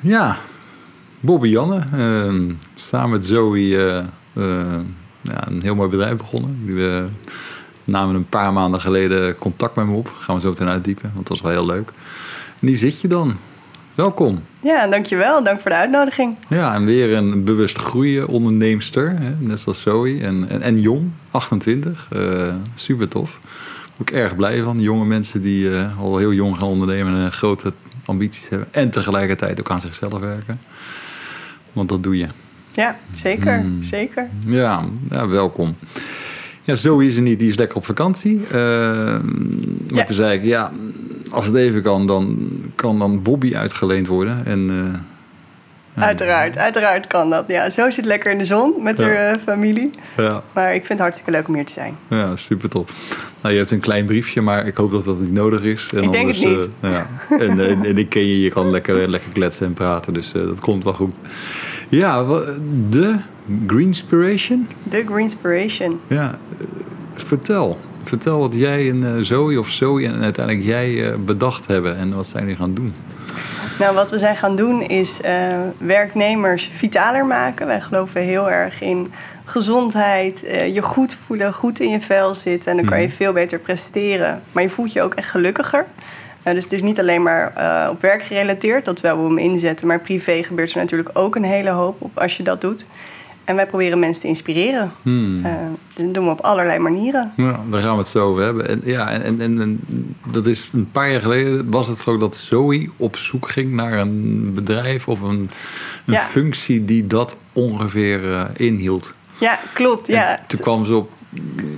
Ja, Bobby Janne. ehm, samen met Zoe eh, eh, ja, een heel mooi bedrijf begonnen. We namen een paar maanden geleden contact met me op. Gaan we zo meteen uitdiepen, want dat was wel heel leuk. En die zit je dan. Welkom. Ja, dankjewel. Dank voor de uitnodiging. Ja, en weer een bewust groeien onderneemster. Hè? Net zoals Zoe. En, en, en jong, 28. Eh, super tof. Ook erg blij van. Jonge mensen die eh, al heel jong gaan ondernemen en grote ambities hebben. En tegelijkertijd ook aan zichzelf werken. Want dat doe je. Ja, zeker. Hmm. Zeker. Ja, ja, welkom. Ja, Zoe is er niet, die is lekker op vakantie. Eh, maar Ja. toen zei ik, ja, als het even kan, dan kan dan Bobby uitgeleend worden. En, eh, Uiteraard, uiteraard kan dat. Ja, zo zit lekker in de zon met Ja. haar eh, familie. Ja, Maar ik vind het hartstikke leuk om hier te zijn. ja, super top. Nou, je hebt een klein briefje, maar ik hoop dat dat niet nodig is. En Ik denk het niet. eh, ja. en, en, en ik ken je, je kan lekker, lekker kletsen en praten, dus eh, dat komt wel goed. Ja, de Greenspiration? De Greenspiration. Ja, eh, vertel. Vertel wat jij en eh, Zoe of Zoe en uiteindelijk jij eh, bedacht hebben en wat zijn jullie gaan doen. Nou, wat we zijn gaan doen is eh, werknemers vitaler maken. Wij geloven heel erg in gezondheid, eh, je goed voelen, goed in je vel zitten. En dan kan je Mhm. veel beter presteren. Maar je voelt je ook echt gelukkiger. Eh, dus het is niet alleen maar op werk gerelateerd, dat wel we hem inzetten. Maar privé gebeurt er natuurlijk ook een hele hoop op als je dat doet. En wij proberen mensen te inspireren. Hmm. Eh, dat doen we op allerlei manieren. Ja, daar gaan we het zo over hebben. En, ja, en, en, en, dat is een paar jaar geleden was het geloof ik dat Zoe op zoek ging naar een bedrijf of een, een Ja. functie die dat ongeveer eh, inhield. Ja, klopt. Ja. En toen kwam ze op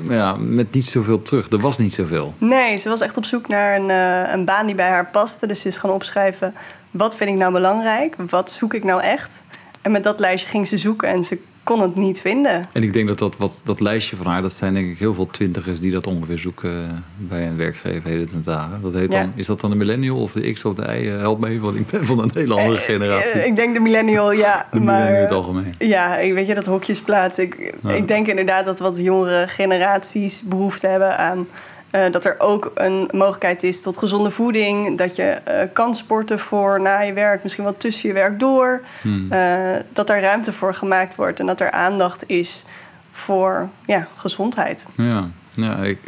ja, met niet zoveel terug. Er was niet zoveel. Nee, ze was echt op zoek naar een, eh, een baan die bij haar paste. Dus ze is gaan opschrijven, wat vind ik nou belangrijk? Wat zoek ik nou echt? En met dat lijstje ging ze zoeken en ze kon het niet vinden. En ik denk dat dat, wat, dat lijstje van haar, dat zijn denk ik heel veel twintigers die dat ongeveer zoeken eh, bij een werkgever heden ten dagen. Dat heet Ja. dan, is dat dan de millennial of de X of de Y? Eh, help me, want ik ben van een hele andere generatie. Eh, ik denk de millennial, ja. de maar, millennial in het algemeen. Ja, ik weet je, dat hokjesplaats. Ik, Ja. ik denk inderdaad dat wat jongere generaties behoefte hebben aan... eh, dat er ook een mogelijkheid is tot gezonde voeding. Dat je eh, kan sporten voor na je werk, misschien wel tussen je werk door. Hmm. Eh, dat er ruimte voor gemaakt wordt en dat er aandacht is voor ja, gezondheid. Ja, ja ik,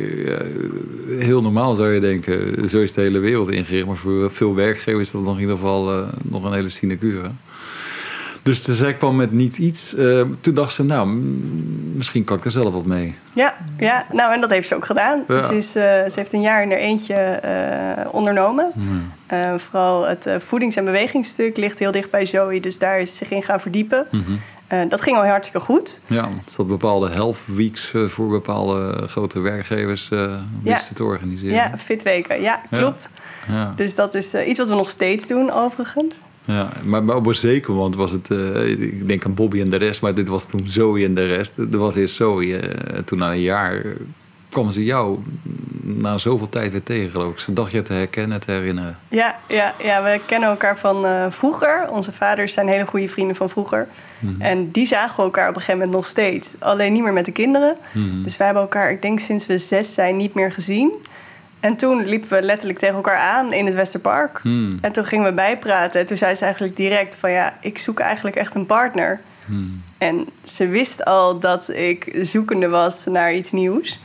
heel normaal zou je denken, zo is de hele wereld ingericht. Maar voor veel werkgevers is dat nog in ieder geval nog een hele sinecure. Dus toen zij kwam met niet iets. eh, toen dacht ze, nou, misschien kan ik er zelf wat mee. Ja, ja, nou en dat heeft ze ook gedaan. Ja. Ze, is, eh, ze heeft een jaar in haar eentje eh, ondernomen. Vooral het voedings- en bewegingsstuk ligt heel dicht bij Zoe, dus daar is ze zich in gaan verdiepen. Mhm. Dat ging al hartstikke goed. Ja, het zat bepaalde health weeks voor bepaalde grote werkgevers wisten te organiseren. Ja, fitweken, ja, Ja. klopt. Ja, Dus dat is iets wat we nog steeds doen, overigens. Ja. Maar, maar op een zeker moment was het, eh, ik denk aan Bobby en de rest, maar dit was toen Zoe en de rest. Er was eerst Zoe, eh, toen na een jaar eh, kwam ze jou na zoveel tijd weer tegen, geloof ik. Ze dacht je te herkennen, te herinneren. Ja, ja, ja we kennen elkaar van eh, vroeger. Onze vaders zijn hele goede vrienden van vroeger. Mhm. En die zagen elkaar op een gegeven moment nog steeds. Alleen niet meer met de kinderen. Mhm. Dus wij hebben elkaar, ik denk sinds we zes zijn, niet meer gezien. En toen liepen we letterlijk tegen elkaar aan in het Westerpark. Hmm. En toen gingen we bijpraten. En toen zei ze eigenlijk direct van ja, ik zoek eigenlijk echt een partner. Hmm. En ze wist al dat ik zoekende was naar iets nieuws.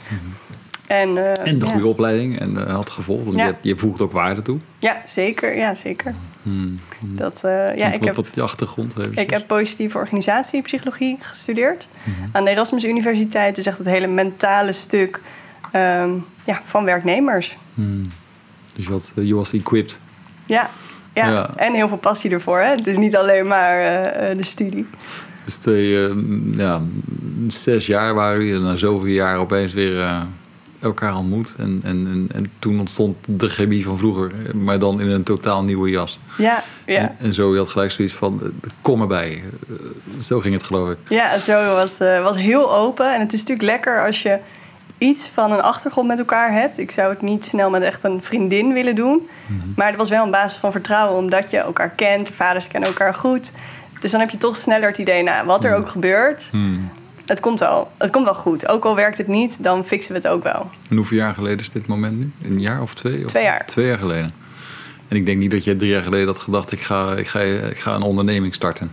En, eh, En de ja. goede opleiding en eh, had gevolgd, want Ja. je, je voegt ook waarde toe. Ja, zeker. Ja, zeker. Hmm. Dat, eh, ja, wat, ik heb, wat achtergrond heeft. ik heb positieve organisatiepsychologie gestudeerd aan de Erasmus Universiteit. Dus echt het hele mentale stuk ehm, ja, van werknemers. Hmm. Dus je, had, je was equipped. Ja, ja. Ja. en heel veel passie ervoor. Hè? Het is niet alleen maar eh, eh, de studie. Dus twee, eh, ja, zes jaar waren jullie en na zoveel jaar opeens weer eh, elkaar ontmoet. En, en, en, en toen ontstond de chemie van vroeger, maar dan in een totaal nieuwe jas. Ja, ja. En, en zo je had gelijk zoiets van, eh, kom erbij. Eh, zo ging het geloof ik. Ja, zo was, eh, was heel open. En het is natuurlijk lekker als je iets van een achtergrond met elkaar hebt. Ik zou het niet snel met echt een vriendin willen doen. Maar het was wel een basis van vertrouwen, omdat je elkaar kent. De vaders kennen elkaar goed. Dus dan heb je toch sneller het idee, nou, wat er ook gebeurt, Hmm. het komt wel. Het komt wel goed. Ook al werkt het niet, dan fixen we het ook wel. En hoeveel jaar geleden is dit moment nu? Een jaar of twee? Of Twee jaar. Twee jaar geleden. En ik denk niet dat je drie jaar geleden had gedacht, ik ga, ik ga, ik ga een onderneming starten.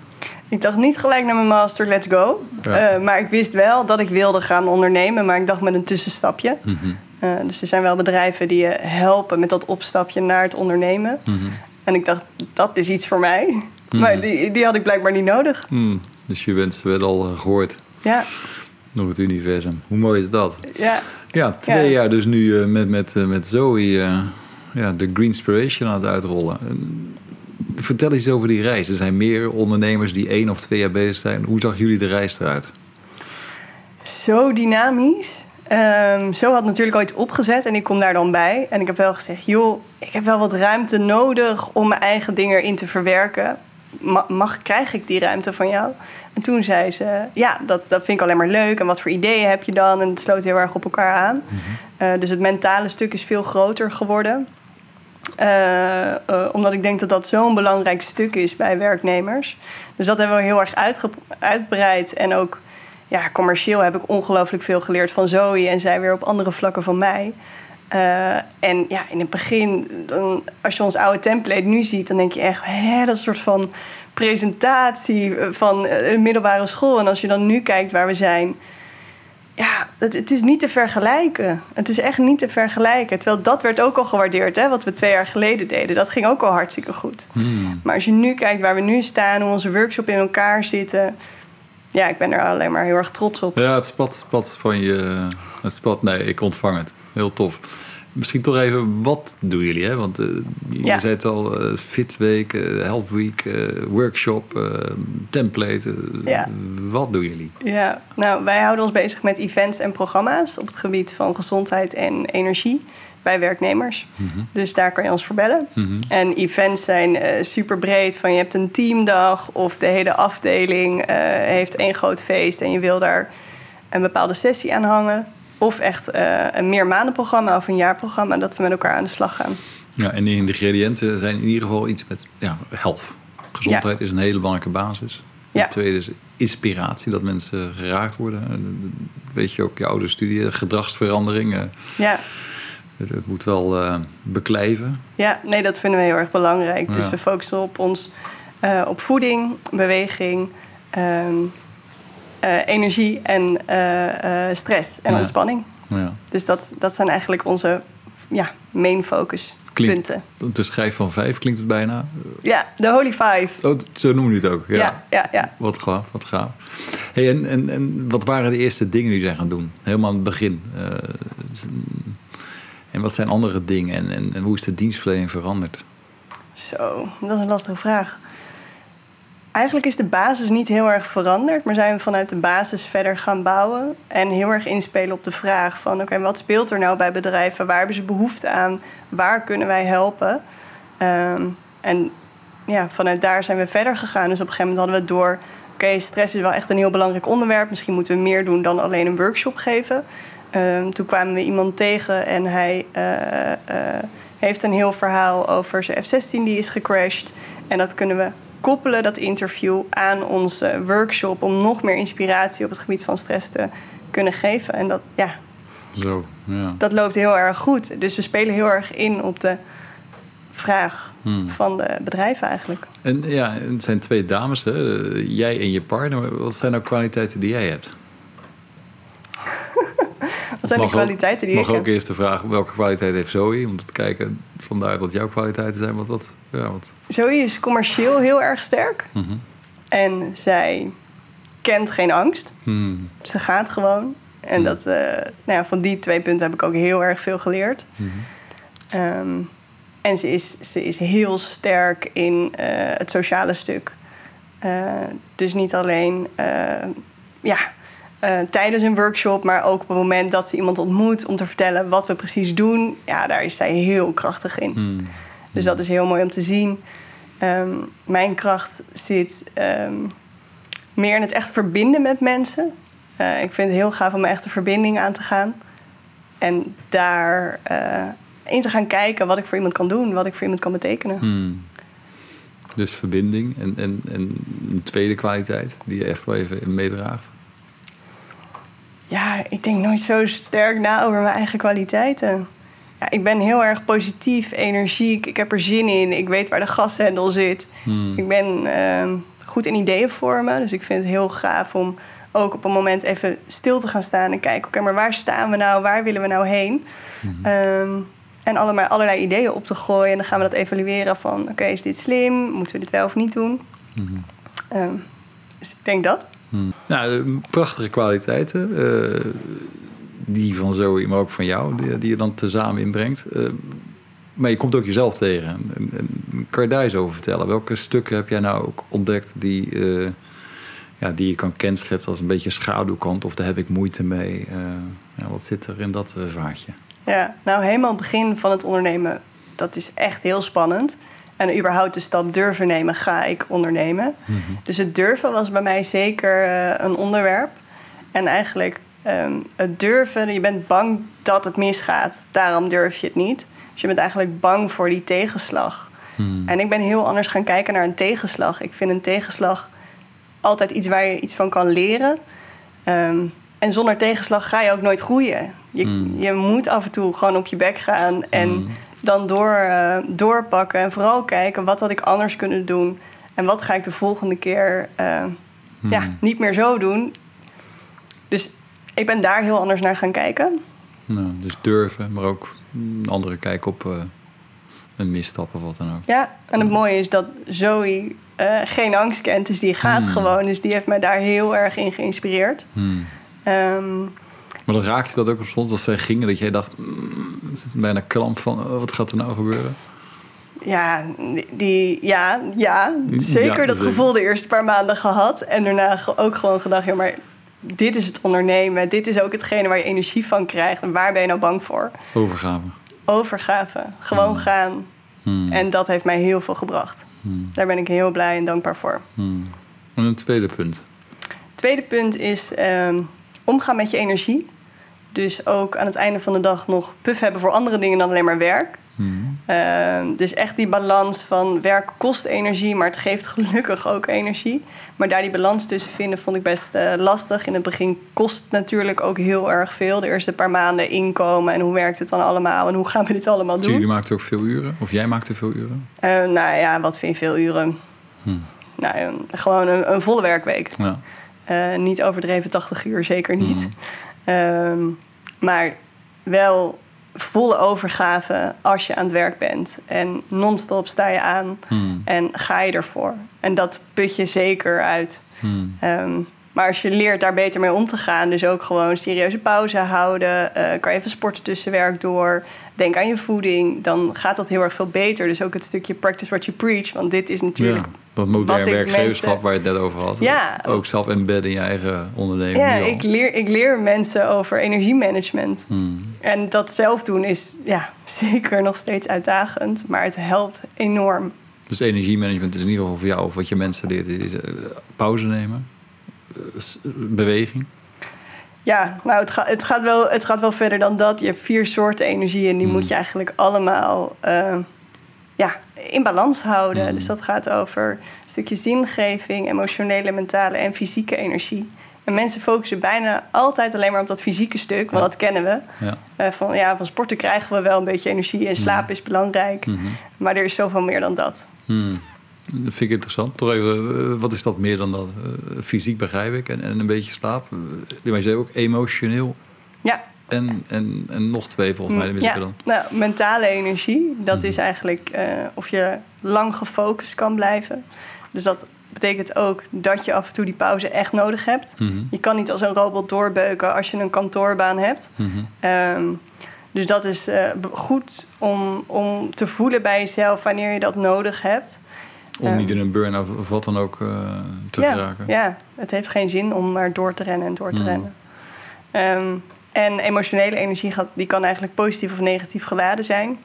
Ik dacht niet gelijk naar mijn master, let's go. Ja. Eh, maar ik wist wel dat ik wilde gaan ondernemen, maar ik dacht met een tussenstapje. Mhm, Eh, dus er zijn wel bedrijven die je helpen met dat opstapje naar het ondernemen. mhm. En ik dacht, dat is iets voor mij. Maar die, die had ik blijkbaar niet nodig. Dus je wensen werden al eh, gehoord Ja, door het universum. Hoe mooi is dat? ja. Ja, twee Ja. jaar dus nu met, met, met Zoe ja, de Green Inspiration aan het uitrollen. Vertel eens over die reis. Er zijn meer ondernemers die één of twee jaar bezig zijn. Hoe zag jullie de reis eruit? zo dynamisch. Ehm, zo had natuurlijk ooit opgezet en ik kom daar dan bij. En ik heb wel gezegd, joh, ik heb wel wat ruimte nodig om mijn eigen dingen erin te verwerken. Ma- mag, krijg ik die ruimte van jou? En toen zei ze, ja, dat, dat vind ik alleen maar leuk. En wat voor ideeën heb je dan? En het sloot heel erg op elkaar aan. Eh, dus het mentale stuk is veel groter geworden. Eh, eh, omdat ik denk dat dat zo'n belangrijk stuk is bij werknemers. Dus dat hebben we heel erg uitge- uitgebreid. En ook ja, commercieel heb ik ongelooflijk veel geleerd van Zoe en zij weer op andere vlakken van mij. Eh, en ja, in het begin, als je ons oude template nu ziet, dan denk je echt, hè, dat soort van presentatie van een middelbare school. En als je dan nu kijkt waar we zijn, ja, het, het is niet te vergelijken. Het is echt niet te vergelijken. Terwijl dat werd ook al gewaardeerd, hè, wat we twee jaar geleden deden. Dat ging ook al hartstikke goed. Hmm. Maar als je nu kijkt waar we nu staan, hoe onze workshop in elkaar zitten. Ja, ik ben er alleen maar heel erg trots op. Ja, het spat, spat van je... Het spat, nee, ik ontvang het. Heel tof. Misschien toch even, wat doen jullie? Hè? Want eh, je Ja. zei het al, eh, Fit Week, eh, Help Week, workshop, template. Ja. Wat doen jullie? Ja, nou, wij houden ons bezig met events en programma's op het gebied van gezondheid en energie bij werknemers. Dus daar kan je ons voor bellen. Mhm. En events zijn super breed. Van je hebt een teamdag of de hele afdeling heeft één groot feest en je wil daar een bepaalde sessie aan hangen. Of echt eh, een meermaandenprogramma of een jaarprogramma dat we met elkaar aan de slag gaan. Ja, en de ingrediënten zijn in ieder geval iets met ja, health. Gezondheid is een hele belangrijke basis. Ja. Het tweede is inspiratie, dat mensen geraakt worden. En, Weet je ook, je oude studie, gedragsverandering. eh, Ja, Het, het moet wel eh, beklijven. ja, nee, dat vinden we heel erg belangrijk. Dus we focussen op ons op voeding, beweging, ehm, eh, energie en eh, eh, stress en Ja. ontspanning. Ja. Dus dat, dat zijn eigenlijk onze ja, main focus Klinkt, punten. te schrijf van vijf klinkt het bijna. Ja, de Holy Five. Oh, zo noemen jullie het ook. Ja. Ja, ja, ja. Wat gaaf, wat gaaf. Hey, en, en, en wat waren de eerste dingen die zijn gaan doen? Helemaal aan het begin. Eh, het en wat zijn andere dingen? En, en, en hoe is de dienstverlening veranderd? Zo, dat is een lastige vraag. Eigenlijk is de basis niet heel erg veranderd, maar zijn we vanuit de basis verder gaan bouwen en heel erg inspelen op de vraag van oké, wat speelt er nou bij bedrijven? Waar hebben ze behoefte aan? Waar kunnen wij helpen? Ehm, en ja, vanuit daar zijn we verder gegaan. Dus op een gegeven moment hadden we door, oké, stress is wel echt een heel belangrijk onderwerp. Misschien moeten we meer doen dan alleen een workshop geven. Ehm, toen kwamen we iemand tegen en hij eh, eh, heeft een heel verhaal over zijn F-16 die is gecrashed. En dat kunnen we koppelen, dat interview, aan onze workshop om nog meer inspiratie op het gebied van stress te kunnen geven. En dat, ja, Zo, ja. dat loopt heel erg goed. Dus we spelen heel erg in op de vraag Hmm. van de bedrijven eigenlijk. En ja, het zijn twee dames, hè? Jij en je partner. Wat zijn nou kwaliteiten die jij hebt? Wat zijn de Mag ook- kwaliteiten die mag ik ook heb? eerst de vraag, welke kwaliteit heeft Zoe? Om te kijken vandaar wat jouw kwaliteiten zijn. Wat, wat, ja, wat. Zoe is commercieel heel erg sterk. Mhm. En zij kent geen angst. Hmm. Ze gaat gewoon. En Hmm. dat, eh, nou ja, van die twee punten heb ik ook heel erg veel geleerd. Mhm. Ehm, en ze is, ze is heel sterk in eh, het sociale stuk. Eh, dus niet alleen ja, eh, tijdens een workshop, maar ook op het moment dat ze iemand ontmoet om te vertellen wat we precies doen. Ja, daar is zij heel krachtig in. Hmm. Dus dat is heel mooi om te zien. Ehm, mijn kracht zit ehm, meer in het echt verbinden met mensen. Eh, ik vind het heel gaaf om een echte verbinding aan te gaan. En daar eh, in te gaan kijken wat ik voor iemand kan doen, wat ik voor iemand kan betekenen. Hmm. Dus verbinding. En, en, en een tweede kwaliteit die je echt wel even meedraagt. Ja, ik denk nooit zo sterk na over mijn eigen kwaliteiten. ja, ik ben heel erg positief, energiek. Ik heb er zin in. Ik weet waar de gashendel zit. Hmm. Ik ben ehm, goed in ideeën vormen. Dus ik vind het heel gaaf om ook op een moment even stil te gaan staan en kijken: oké, maar waar staan we nou? Waar willen we nou heen? Ehm, en allerlei, allerlei ideeën op te gooien. En dan gaan we dat evalueren van: oké, is dit slim? Moeten we dit wel of niet doen? Ehm, dus ik denk dat. Hmm. Nou, eh, prachtige kwaliteiten. eh, die van Zoe, maar ook van jou, die, die je dan tezamen inbrengt. Eh, maar je komt ook jezelf tegen. En, en, kan je daar eens over vertellen? Welke stukken heb jij nou ook ontdekt die, eh, ja, die je kan kenschetsen als een beetje schaduwkant? Of daar heb ik moeite mee? Eh, ja, wat zit er in dat vaartje? Ja, nou helemaal het begin van het ondernemen, dat is echt heel spannend. En überhaupt de stap durven nemen, ga ik ondernemen. Dus het durven was bij mij zeker eh, een onderwerp. En eigenlijk ehm, het durven, je bent bang dat het misgaat. Daarom durf je het niet. Dus je bent eigenlijk bang voor die tegenslag. En ik ben heel anders gaan kijken naar een tegenslag. Ik vind een tegenslag altijd iets waar je iets van kan leren. Ehm, en zonder tegenslag ga je ook nooit groeien. Je, Hmm. je moet af en toe gewoon op je bek gaan en. Dan door, eh, doorpakken. En vooral kijken wat had ik anders kunnen doen. En wat ga ik de volgende keer eh, ja, Hmm. niet meer zo doen. Dus ik ben daar heel anders naar gaan kijken. Nou, dus durven, maar ook een andere kijk op eh, een misstap of wat dan ook. Ja, en het mooie is dat Zoe geen angst kent. Dus die gaat Hmm. gewoon. Dus die heeft mij daar heel erg in geïnspireerd. Hmm. Ehm, Maar dan raakte je dat ook op soms als zij gingen, dat jij dacht, mm, bijna kramp van, oh, wat gaat er nou gebeuren? Ja, die, ja, ja, zeker Ja, dat zeker. gevoel de eerste paar maanden gehad. En daarna ook gewoon gedacht, ja, maar dit is het ondernemen. Dit is ook hetgene waar je energie van krijgt. En waar ben je nou bang voor? Overgave. Overgave. Gewoon gaan. Hmm. En dat heeft mij heel veel gebracht. Hmm. Daar ben ik heel blij en dankbaar voor. Hmm. En een tweede punt. Tweede punt is ehm, omgaan met je energie. Dus ook aan het einde van de dag nog puff hebben voor andere dingen dan alleen maar werk. Hmm. Ehm, dus echt die balans van werk kost energie, maar het geeft gelukkig ook energie. Maar daar die balans tussen vinden vond ik best eh, lastig. In het begin kost het natuurlijk ook heel erg veel. De eerste paar maanden inkomen en hoe werkt het dan allemaal en hoe gaan we dit allemaal Dus doen? jullie maakten ook veel uren? Of jij maakte veel uren? Eh, nou ja, wat vind je veel uren? Hmm. Nou, gewoon een, een volle werkweek. Ja. Eh, niet overdreven 80 uur, zeker niet. Mhm. Ehm, maar wel volle overgave als je aan het werk bent. En non-stop sta je aan Hmm. en ga je ervoor. En dat put je zeker uit. Hmm. Ehm, maar als je leert daar beter mee om te gaan, dus ook gewoon serieuze pauze houden, eh, kan je even sporten tussen werk door, denk aan je voeding, dan gaat dat heel erg veel beter. Dus ook het stukje practice what you preach, want dit is natuurlijk Ja, dat modern wat ik werkgeverschap mensen- waar je het net over had. Ja. Ook zelf embedden in je eigen onderneming. Ja, ik leer, ik leer mensen over energiemanagement. Hmm. En dat zelf doen is ja, zeker nog steeds uitdagend, maar het helpt enorm. Dus energiemanagement is in ieder geval voor jou, of wat je mensen leert, is, is, eh, pauze nemen, beweging. Ja, nou, het, gaat het, gaat wel, het gaat wel verder dan dat. Je hebt vier soorten energie en die Hmm. moet je eigenlijk allemaal eh, ja, in balans houden. Hmm. Dus dat gaat over een stukje zingeving, emotionele, mentale en fysieke energie. En mensen focussen bijna altijd alleen maar op dat fysieke stuk, want Ja. dat kennen we. Ja. Eh, van, ja, van sporten krijgen we wel een beetje energie en slaap is belangrijk. Maar er is zoveel meer dan dat. Dat vind ik interessant. Toch even, eh, wat is dat meer dan dat? Eh, fysiek begrijp ik en, en een beetje slaap. Uh, maar je zei ook emotioneel Ja, en, en, en nog twee volgens mij. ja. dan. Nou, mentale energie, dat Mhm. is eigenlijk eh, of je lang gefocust kan blijven. Dus dat betekent ook dat je af en toe die pauze echt nodig hebt. Mhm. Je kan niet als een robot doorbeuken als je een kantoorbaan hebt. Mhm. Ehm, dus dat is eh, goed om, om te voelen bij jezelf wanneer je dat nodig hebt. Om niet in een burn-out of wat dan ook eh, te ja, geraken. Ja, het heeft geen zin om maar door te rennen en door te Hmm. rennen. Ehm, en emotionele energie gaat, die kan eigenlijk positief of negatief geladen zijn.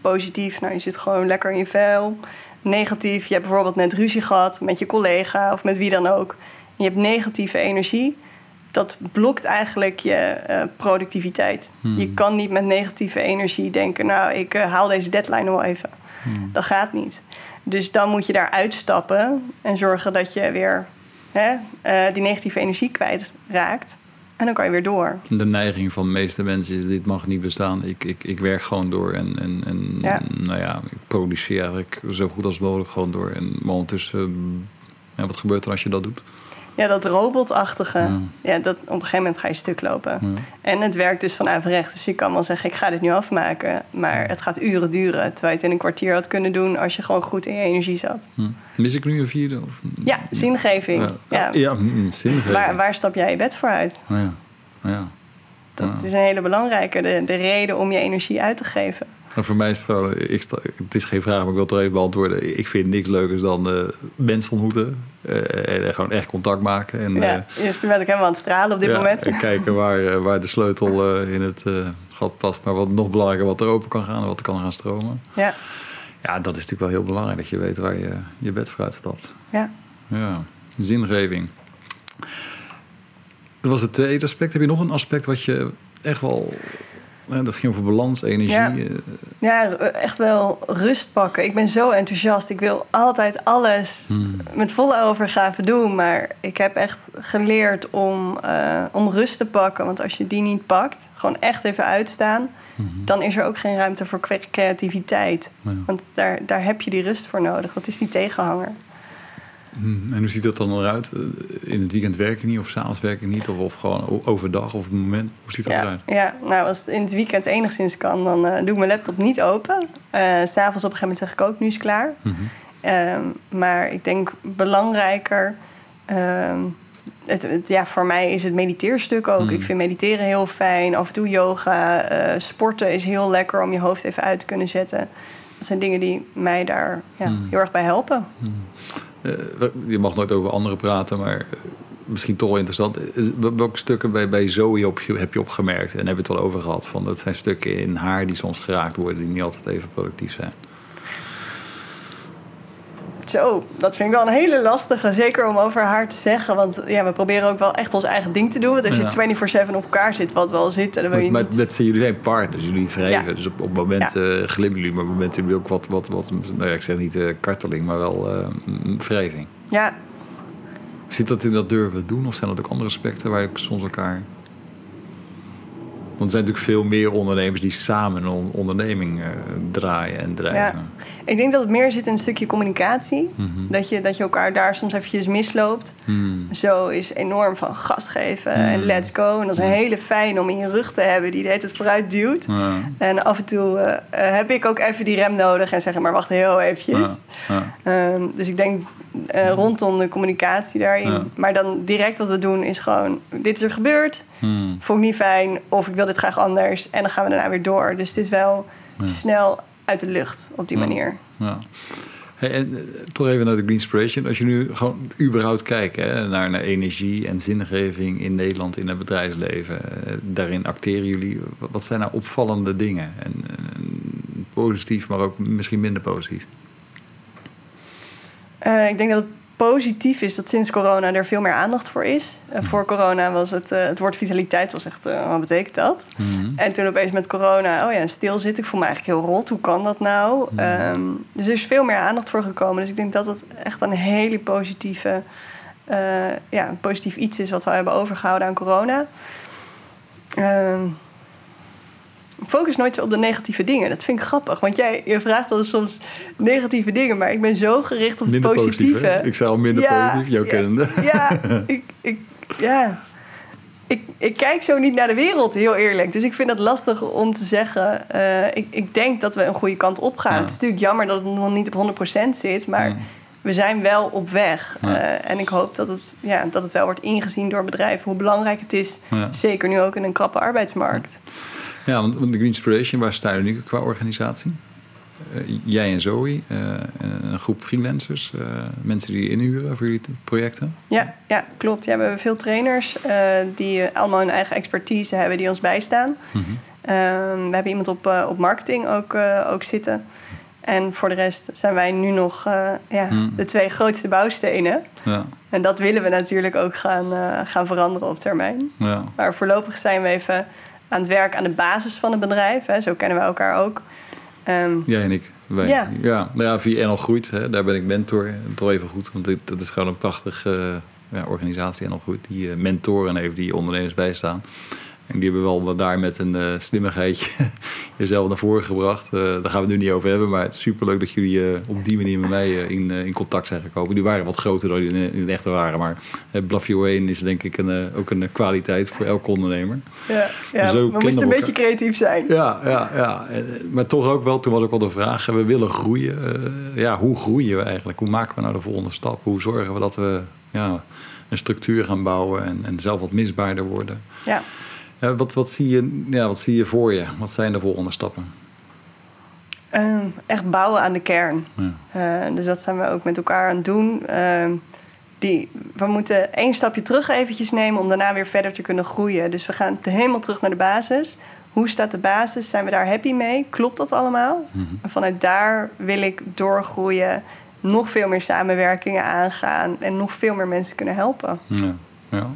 Positief, nou je zit gewoon lekker in je vel. Negatief, je hebt bijvoorbeeld net ruzie gehad met je collega of met wie dan ook. En je hebt negatieve energie. Dat blokt eigenlijk je eh, productiviteit. Hmm. Je kan niet met negatieve energie denken, nou ik eh, haal deze deadline wel even. Hmm. Dat gaat niet. Dus dan moet je daar uitstappen en zorgen dat je weer hè, eh, die negatieve energie kwijtraakt. En dan kan je weer door. De neiging van de meeste mensen is: dit mag niet bestaan. Ik, ik, ik werk gewoon door en, en, en Ja. nou ja, ik produceer eigenlijk zo goed als mogelijk gewoon door. En maar ondertussen, ja, wat gebeurt er als je dat doet? Ja, dat robotachtige. Ja. Ja, dat, op een gegeven moment ga je stuk lopen. Ja. En het werkt dus van averecht. Dus je kan wel zeggen, ik ga dit nu afmaken. Maar het gaat uren duren. Terwijl je het in een kwartier had kunnen doen als je gewoon goed in je energie zat. Hm. Mis ik nu een vierde? Of, Ja, zingeving. Ja, Ja. ja. hm, zingeving. Waar, waar stap jij je bed voor uit? Ja. ja. Dat Ja. is een hele belangrijke. De, de reden om je energie uit te geven. En voor mij is het gewoon, ik, het is geen vraag, maar ik wil het toch even beantwoorden. Ik vind niks leukers dan eh, mensen ontmoeten. eh, en gewoon echt contact maken. En, ja, eh, dus toen ben ik helemaal aan het stralen op dit ja, moment. En kijken waar, eh, waar de sleutel eh, in het eh, gat past. Maar wat nog belangrijker, wat er open kan gaan en wat er kan gaan stromen. Ja, Ja, dat is natuurlijk wel heel belangrijk dat je weet waar je je bed voor uitstapt. ja. Ja, zingeving. Dat was het tweede aspect. Heb je nog een aspect wat je echt wel... eh, dat ging over balans, energie. Ja. eh, ja, echt wel rust pakken. Ik ben zo enthousiast. Ik wil altijd alles hmm. met volle overgave doen. Maar ik heb echt geleerd om, eh, om rust te pakken. Want als je die niet pakt, gewoon echt even uitstaan... Mhm. dan is er ook geen ruimte voor cre- creativiteit. Ja. Want daar, daar heb je die rust voor nodig. Dat is die tegenhanger. Hmm, En hoe ziet dat dan eruit? In het weekend werk je niet of s'avonds werk je niet? Of, of gewoon overdag of op het moment? Hoe ziet dat Ja, eruit? ja, nou als het in het weekend enigszins kan, dan eh, doe ik mijn laptop niet open. Eh, S'avonds op een gegeven moment zeg ik ook, nu is het klaar. Mhm. Ehm, maar ik denk belangrijker. ehm, het, het- ja, voor mij is het mediteerstuk ook. Mm. Ik vind mediteren heel fijn. Af en toe yoga. eh, sporten is heel lekker om je hoofd even uit te kunnen zetten. Dat zijn dingen die mij daar ja, Mm. heel erg bij helpen. Je mag nooit over anderen praten, maar eh, misschien toch wel interessant. Eh, wel- Welke stukken bij, bij Zoe op heb je opgemerkt? En hebben we het al over gehad? Van, dat zijn stukken in haar die soms geraakt worden, die niet altijd even productief zijn. Zo, dat vind ik wel een hele lastige. Zeker om over haar te zeggen. Want ja, we proberen ook wel echt ons eigen ding te doen. Want als je Ja. 24-7 op elkaar zit, wat wel zit, dan wil je Maar niet... met jullie zijn partners, jullie wrijven. Ja. Dus op, op momenten eh, glimmen jullie, maar op momenten hebben jullie ook wat, wat, wat nou ja, ik zeg niet eh, karteling, maar wel wrijving. Ja, Zit dat in dat durven doen of zijn dat ook andere aspecten waar ik soms elkaar... Want er zijn natuurlijk veel meer ondernemers die samen een on- onderneming eh, draaien en drijven. ik denk dat het meer zit in een stukje communicatie. Mhm. Dat, je, dat je elkaar daar soms eventjes misloopt. Hmm. Zo is enorm van gas geven en Mm. let's go. En dat is een hele fijn om in je rug te hebben die de hele tijd vooruit duwt. Ja. En af en toe eh, eh, heb ik ook even die rem nodig en zeggen, maar wacht heel eventjes. Ja. Ehm, dus ik denk rondom de communicatie daarin. Ja. Maar dan direct wat we doen is gewoon, dit is er gebeurd. Vond ik niet fijn of ik wil dit graag anders. En dan gaan we daarna weer door. Dus het is wel Ja. snel uit de lucht op die Ja. manier. Ja. Hey, en eh, toch even naar de Green Inspiration. Als je nu gewoon überhaupt kijkt hè, naar, naar energie en zingeving in Nederland, in het bedrijfsleven. eh, daarin acteren jullie. Wat- zijn nou opvallende dingen? En, en positief, maar ook misschien minder positief. Eh, ik denk dat het positief is dat sinds corona er veel meer aandacht voor is. Eh, voor corona was het, eh, het woord vitaliteit was echt, eh, wat betekent dat? Mhm. En toen opeens met corona, oh ja, stilzitten. Ik voel me eigenlijk heel rot. Hoe kan dat nou? Mhm. Ehm, dus er is veel meer aandacht voor gekomen. Dus ik denk dat dat echt een hele positieve, ja, een positief iets is wat we hebben overgehouden aan corona. Ehm, focus nooit zo op de negatieve dingen. Dat vind ik grappig. Want jij je vraagt dan soms negatieve dingen, maar ik ben zo gericht op Minder het positief, positieve. hè? Ik zei al minder Ja, positief, jouw ja, kennende. Ja, ik, ik, ja. Ik, ik kijk zo niet naar de wereld, heel eerlijk. Dus ik vind het lastig om te zeggen. eh, ik, ik denk dat we een goede kant op gaan. Ja. Het is natuurlijk jammer dat het nog niet op 100% zit, maar Ja. we zijn wel op weg. Ja. Eh, en ik hoop dat het, ja, dat het wel wordt ingezien door bedrijven hoe belangrijk het is. Ja. Zeker nu ook in een krappe arbeidsmarkt. Ja, want de Green Inspiration, waar staan jullie nu qua organisatie? Eh, jij en Zoe, eh, en een groep freelancers, eh, mensen die je inhuren voor jullie projecten. Ja, ja klopt. Ja, we hebben veel trainers die allemaal hun eigen expertise hebben die ons bijstaan. Mhm. Ehm, we hebben iemand op, op marketing ook, ook zitten. En voor de rest zijn wij nu nog ja, Hmm. de twee grootste bouwstenen. Ja, En dat willen we natuurlijk ook gaan, gaan veranderen op termijn. ja. Maar voorlopig zijn we even aan het werk aan de basis van het bedrijf. Hè. Zo kennen we elkaar ook. Ehm, Jij en ik. Wij. Ja. ja. Nou ja, via NL Groeit, hè, daar ben ik mentor. Toch even goed, want dit, dat is gewoon een prachtig, eh, ja, organisatie nog goed, die eh, mentoren heeft die ondernemers bijstaan. En die hebben wel daar met een uh, slimmigheidje jezelf naar voren gebracht. Uh, daar gaan we het nu niet over hebben. Maar het is superleuk dat jullie uh, op die manier met mij in, in contact zijn gekomen. Die waren wat groter dan die in, in het echte waren. Maar Bluff Your Way is denk ik een, ook een kwaliteit voor elke ondernemer. Ja, ja we moesten een beetje creatief zijn. Ja, ja, ja. maar toch ook wel, toen was ook wel de vraag. We willen groeien. ja, hoe groeien we eigenlijk? Hoe maken we nou de volgende stap? Hoe zorgen we dat we ja, een structuur gaan bouwen en, en zelf wat misbaarder worden? Ja. Uh, wat, wat, zie je, ja, wat zie je voor je? Wat zijn de volgende stappen? Uh, echt bouwen aan de kern. Ja. Uh, dus dat zijn we ook met elkaar aan het doen. Ehm, die, we moeten één stapje terug eventjes nemen om daarna weer verder te kunnen groeien. Dus we gaan helemaal terug naar de basis. Hoe staat de basis? Zijn we daar happy mee? Klopt dat allemaal? Mhm. En vanuit daar wil ik doorgroeien, nog veel meer samenwerkingen aangaan en nog veel meer mensen kunnen helpen. Ja, ja.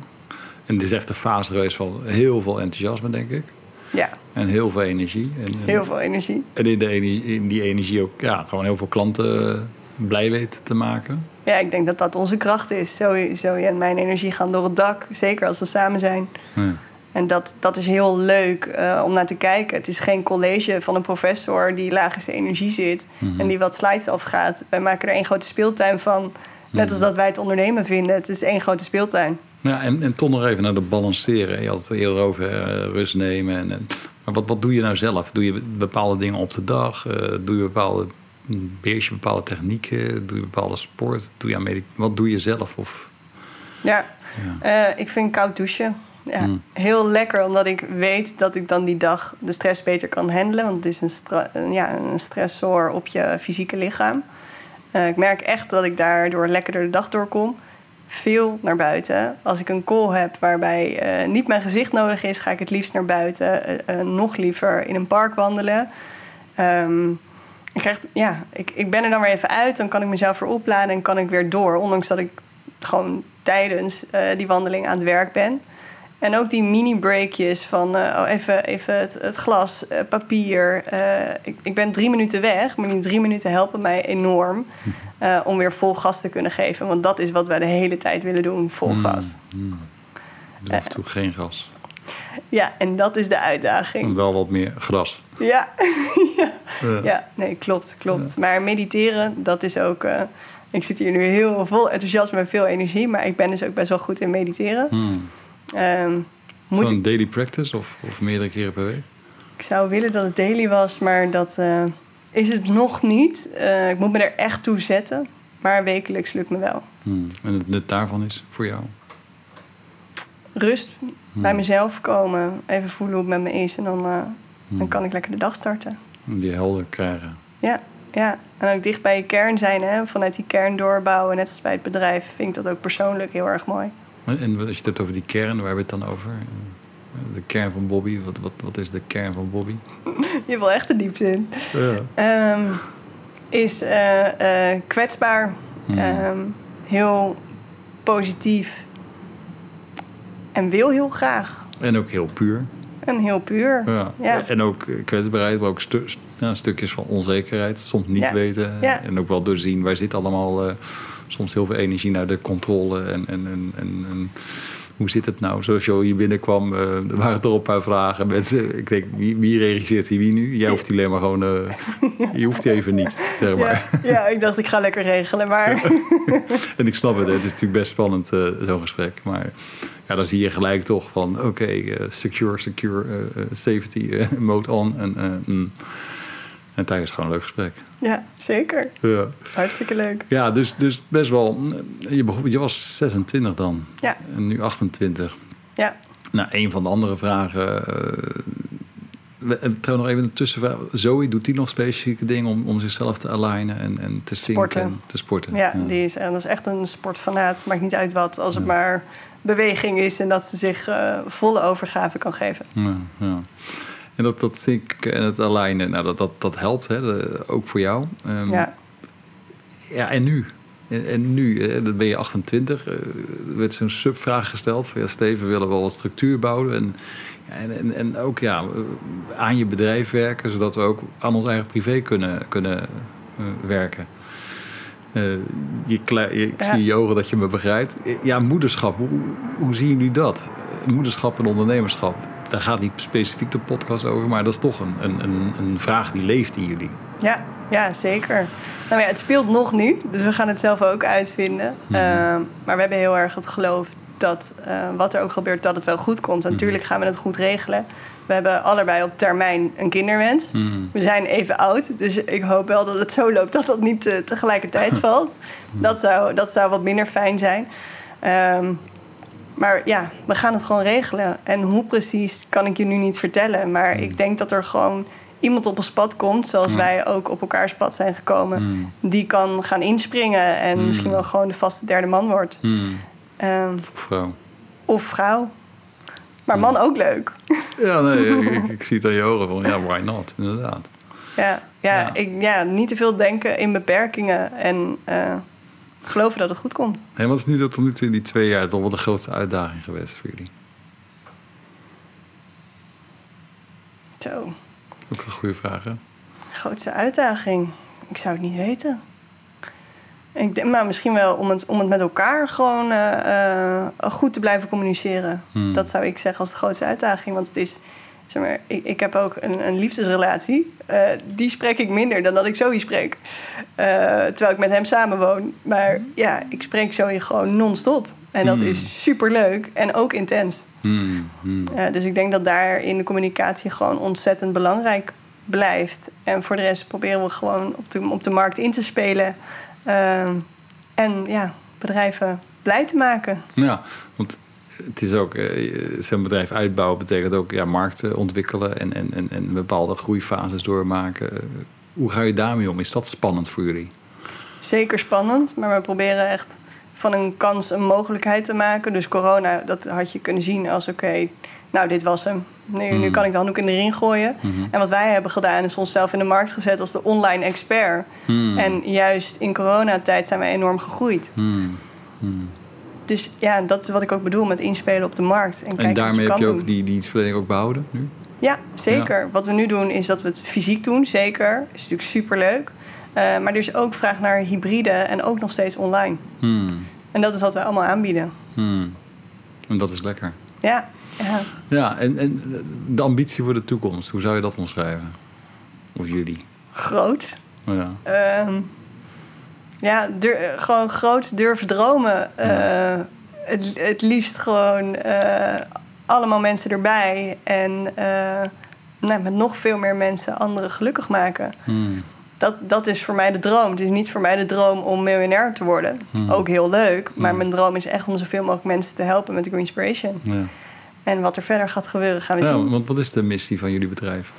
En het is echt een fase geweest van heel veel enthousiasme, denk ik. Ja. En heel veel energie. En, heel veel energie. En in, de energie, in die energie ook ja, gewoon heel veel klanten blij weten te maken. Ja, ik denk dat dat onze kracht is. Zoe, Zoe en mijn energie gaan door het dak. Zeker als we samen zijn. Ja. En dat, dat is heel leuk uh, om naar te kijken. Het is geen college van een professor die laag in zijn energie zit Mhm. en die wat slides afgaat. Wij maken er één grote speeltuin van. Net als dat wij het ondernemen vinden. Het is één grote speeltuin. Ja, en, en toch nog even naar de balanceren. Je had het eerder over uh, rust nemen. En, en, maar wat, wat doe je nou zelf? Doe je bepaalde dingen op de dag? Uh, doe je bepaalde, beheers je bepaalde technieken? Doe je bepaalde sport? Doe je aan medit wat doe je zelf? Of... Ja, ja. Uh, ik vind koud douchen ja, Mm. heel lekker. Omdat ik weet dat ik dan die dag de stress beter kan handelen. Want het is een, stra- ja, een stressor op je fysieke lichaam. Ik merk echt dat ik daardoor lekkerder de dag doorkom. Veel naar buiten. Als ik een call heb waarbij uh, niet mijn gezicht nodig is, ga ik het liefst naar buiten. Uh, nog liever in een park wandelen. Um, ik, krijg, ja, ik, ik ben er dan weer even uit. Dan kan ik mezelf weer opladen en kan ik weer door. Ondanks dat ik gewoon tijdens die wandeling aan het werk ben. En ook die mini-breakjes van uh, oh, even, even het, het glas, uh, papier. Uh, ik, ik, ben drie minuten weg, maar die drie minuten helpen mij enorm om weer vol gas te kunnen geven. Want dat is wat wij de hele tijd willen doen, vol gas. Mm, mm. Dus af en toe geen gas. Ja, en dat is de uitdaging. En wel wat meer gras. Ja, ja. ja. nee, klopt, klopt. Ja. Maar mediteren, dat is ook... ik zit hier nu heel vol enthousiasme en veel energie, maar ik ben dus ook best wel goed in mediteren. Mm. Um, is dat een daily practice of, of, meerdere keren per week? Ik zou willen dat het daily was, maar dat uh, is het nog niet. Uh, ik moet me er echt toe zetten, maar wekelijks lukt me wel. Hmm. En het nut daarvan is voor jou? Rust, hmm. bij mezelf komen, even voelen hoe het met me is en dan, uh, hmm. dan kan ik lekker de dag starten. Die helder krijgen. Ja, ja. En ook dicht bij je kern zijn, hè? vanuit die kern doorbouwen, net als bij het bedrijf, vind ik dat ook persoonlijk heel erg mooi. En als je het hebt over die kern, waar hebben we het dan over? De kern van Bobby, wat, wat, wat is de kern van Bobby? Je wil echt de diepte in. Ja. Um, is uh, uh, kwetsbaar, Hmm. um, heel positief en wil heel graag. En ook heel puur. En heel puur. Ja. Ja. En ook kwetsbaarheid, maar ook stu ja, stukjes van onzekerheid. Soms niet Ja. weten. Ja. En ook wel doorzien, waar zit allemaal uh, soms heel veel energie naar de controle. En, en, en, en, en hoe zit het nou? Zoals je hier binnenkwam, uh, er waren toch een paar vragen. Met, uh, ik denk, wie, wie regisseert hier wie nu? Jij hoeft die alleen maar gewoon... je hoeft die even niet, zeg maar. Ja, ja, ik dacht ik ga lekker regelen, maar... en ik snap het, het is natuurlijk best spannend, zo'n gesprek. Maar ja, dan zie je gelijk toch van, oké, okay, secure, secure, safety, mode on. En, mm. En tijdens gewoon een leuk gesprek. Ja, zeker. Ja. Hartstikke leuk. Ja, dus, dus best wel, je, begon, je was 26 dan. Ja. En nu 28. Ja. Nou, een van de andere vragen... Trouw nog even een tussenvraag. Zoe, doet die nog specifieke dingen om, om zichzelf te alignen en, en te sporten. En te sporten? Ja, ja. Die is, en dat is echt een sportfanaat. Maakt niet uit wat, als het maar beweging is en dat ze zich uh, volle overgave kan geven. Ja, ja. En dat, dat zinken en het alignen, nou, dat, dat, dat helpt, hè, de, ook voor jou. Um, ja. Ja, en nu? En, en nu, hè, dan ben je 28. Uh, er werd zo'n subvraag gesteld van ja, Steven, we willen wel wat structuur bouwen. En, en, en, en ook ja, aan je bedrijf werken, zodat we ook aan ons eigen privé kunnen, kunnen uh, werken. Eh, je, je- ik Ja. zie je ogen dat je me begrijpt. Eh, Ja, moederschap, hoe, hoe zien jullie dat? Eh, Moederschap en ondernemerschap. Daar gaat niet specifiek de podcast over, maar dat is toch een, een, een, een vraag die leeft in jullie. Ja, ja, zeker. Nou ja, het speelt nog niet, dus we gaan het zelf ook uitvinden. Mhm. Ehm, maar we hebben heel erg het geloof dat eh, wat er ook gebeurt, dat het wel goed komt. En Natuurlijk gaan we het goed regelen. We hebben allebei op termijn een kinderwens. We zijn even oud, dus ik hoop wel dat het zo loopt dat dat niet eh, tegelijkertijd valt. Dat zou, dat zou wat minder fijn zijn. Ehm, maar ja, we gaan het gewoon regelen. En hoe precies kan ik je nu niet vertellen. Maar ik denk dat er gewoon iemand op ons pad komt, zoals Ja. wij ook op elkaars pad zijn gekomen, Hmm. die kan gaan inspringen en misschien wel gewoon de vaste derde man wordt. Hmm. Ehm, Vrouw. of vrouw. Maar man ook leuk. Ja, nee, ik, ik zie het aan je ogen van, ja, why not? Inderdaad. Ja, ja, Ja. Ik, ja niet te veel denken in beperkingen en eh, geloven dat het goed komt. En wat is nu tot nu toe in die twee jaar toch wel de grootste uitdaging geweest voor jullie? Zo, Ook een goede vraag, hè? grootste uitdaging. Ik zou het niet weten. Ik denk, maar misschien wel om het, om het met elkaar gewoon eh, eh, goed te blijven communiceren. Hmm. Dat zou ik zeggen als de grootste uitdaging. Want het is, zeg maar, ik, ik heb ook een, een liefdesrelatie. Eh, die spreek ik minder dan dat ik Zoe spreek. Eh, terwijl ik met hem samenwoon. Maar ja, ik spreek Zoe gewoon non-stop. En dat Hmm. is super leuk en ook intens. Hmm, hmm. Eh, dus ik denk dat daar in de communicatie gewoon ontzettend belangrijk blijft. En voor de rest proberen we gewoon op de, op de markt in te spelen. En ja, bedrijven blij te maken. Ja, want het is ook, eh, zo'n bedrijf uitbouwen betekent ook ja, markten ontwikkelen en, en, en, en bepaalde groeifases doormaken. Hoe ga je daarmee om? Is dat spannend voor jullie? Zeker spannend, maar we proberen echt van een kans een mogelijkheid te maken. Dus corona, dat had je kunnen zien als oké, nou dit was hem. Nu, nu Hmm. kan ik de handdoek in de ring gooien. Mhm. En wat wij hebben gedaan is onszelf in de markt gezet als de online expert. Hmm. En juist in coronatijd zijn wij enorm gegroeid. Dus ja, dat is wat ik ook bedoel met inspelen op de markt. En, kijken En daarmee je heb je ook doen. die dienstverlening ook behouden nu? Ja, zeker. Wat we nu doen is dat we het fysiek doen, zeker. is natuurlijk superleuk. Eh maar er is ook vraag naar hybride en ook nog steeds online. Hmm. En dat is wat we allemaal aanbieden. Hmm. En dat is lekker. Ja, ja. Ja, en, en de ambitie voor de toekomst, hoe zou je dat omschrijven? Of jullie? groot. Ja. Ehm, ja, gewoon groot durven dromen. Eh, het, het liefst gewoon eh, allemaal mensen erbij. En eh, nou, met nog veel meer mensen anderen gelukkig maken. Hmm. Dat, dat is voor mij de droom. Het is niet voor mij de droom om miljonair te worden. Hmm. Ook heel leuk. Maar Hmm. mijn droom is echt om zoveel mogelijk mensen te helpen met de Greenspiration. Ja. En wat er verder gaat gebeuren, gaan we ja, zien. want wat is de missie van jullie bedrijf?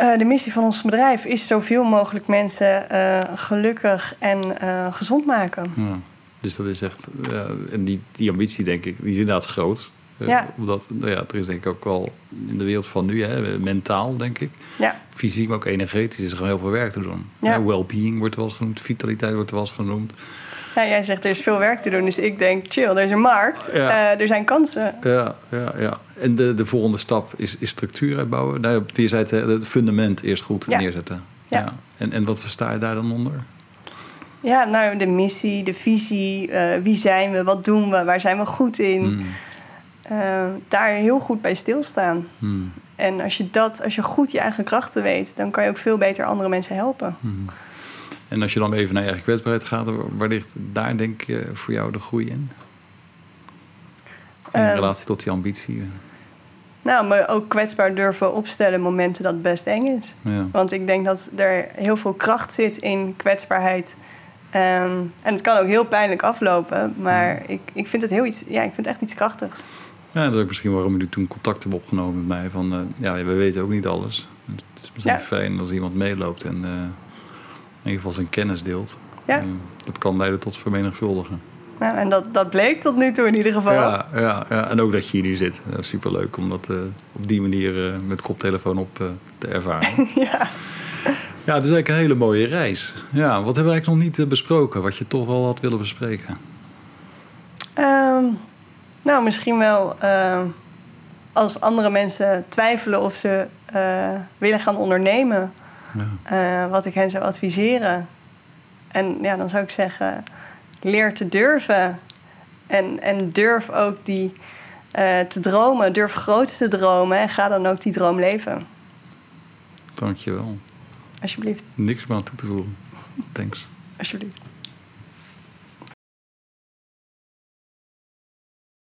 Eh, de missie van ons bedrijf is zoveel mogelijk mensen eh, gelukkig en eh, gezond maken. Dus dat is echt, en die, die ambitie denk ik, die is inderdaad groot. Eh, Ja. Omdat, nou ja, er is denk ik ook wel in de wereld van nu, hè, mentaal denk ik, Ja, fysiek, maar ook energetisch is er gewoon heel veel werk te doen. Ja. Well-being wordt wel eens genoemd, vitaliteit wordt wel eens genoemd. ja, jij zegt er is veel werk te doen. Dus ik denk, chill, er is een markt. Ja. Eh, er zijn kansen. Ja, ja, ja. En de, de volgende stap is, is structuur uitbouwen. Nou, je zei het, het fundament eerst goed Ja. neerzetten. Ja. En, en wat versta je daar dan onder? Ja, nou, de missie, de visie. eh, wie zijn we? Wat doen we? Waar zijn we goed in? Hmm. Eh, daar heel goed bij stilstaan. Hmm. En als je dat, als je goed je eigen krachten weet, dan kan je ook veel beter andere mensen helpen. Hmm. En als je dan even naar je eigen kwetsbaarheid gaat, waar ligt daar denk je voor jou de groei in? In Ehm. relatie tot die ambitie. Nou, maar ook kwetsbaar durven opstellen momenten dat het best eng is. Ja. Want ik denk dat er heel veel kracht zit in kwetsbaarheid. Ehm, en het kan ook heel pijnlijk aflopen, maar ik, ik vind het heel iets, ja, ik vind het echt iets krachtigs. Ja, dat is ook misschien waarom jullie toen contact hebben opgenomen met mij. Van, eh, ja, we weten ook niet alles. Het is misschien Ja. fijn als iemand meeloopt en eh, in ieder geval zijn kennis deelt. Ja. Dat kan leiden tot vermenigvuldigen. Nou, en dat, dat bleek tot nu toe in ieder geval. Ja, ja, ja, en ook dat je hier nu zit. Dat is superleuk om dat eh, op die manier met koptelefoon op te ervaren. ja. ja, het is eigenlijk een hele mooie reis. Ja, wat hebben we eigenlijk nog niet besproken, wat je toch wel had willen bespreken? Ehm, nou, misschien wel ehm, als andere mensen twijfelen of ze eh, willen gaan ondernemen, Ja. eh, wat ik hen zou adviseren. En ja, dan zou ik zeggen, leer te durven. En, en durf ook die eh, te dromen. Durf groot te dromen en ga dan ook die droom leven. Dankjewel. Alsjeblieft. Niks meer aan toe te voegen. Thanks. Alsjeblieft.